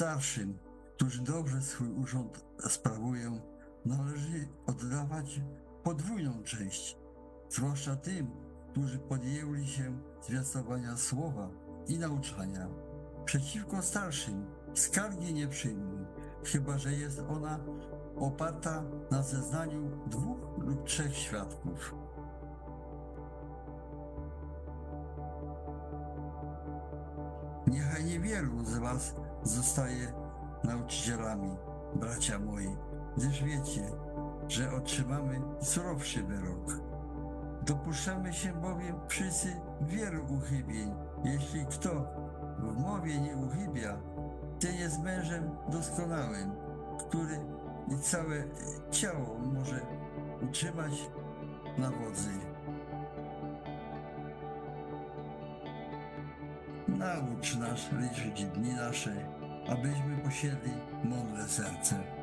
Starszym, którzy dobrze swój urząd sprawują, należy oddawać podwójną część, zwłaszcza tym, którzy podjęli się zwiastowania słowa i nauczania. Przeciwko starszym skargi nie przyjmuj, chyba że jest ona oparta na zeznaniu dwóch lub trzech świadków. Niechaj niewielu z Was zostaje nauczycielami, bracia moi, gdyż wiecie, że otrzymamy surowszy wyrok. Dopuszczamy się bowiem wszyscy wielu uchybień. Jeśli kto w mowie nie uchybia, ten jest mężem doskonałym, który całe ciało może utrzymać na wodzy. Naucz nas liczyć dni nasze, abyśmy posiedli mądre serce.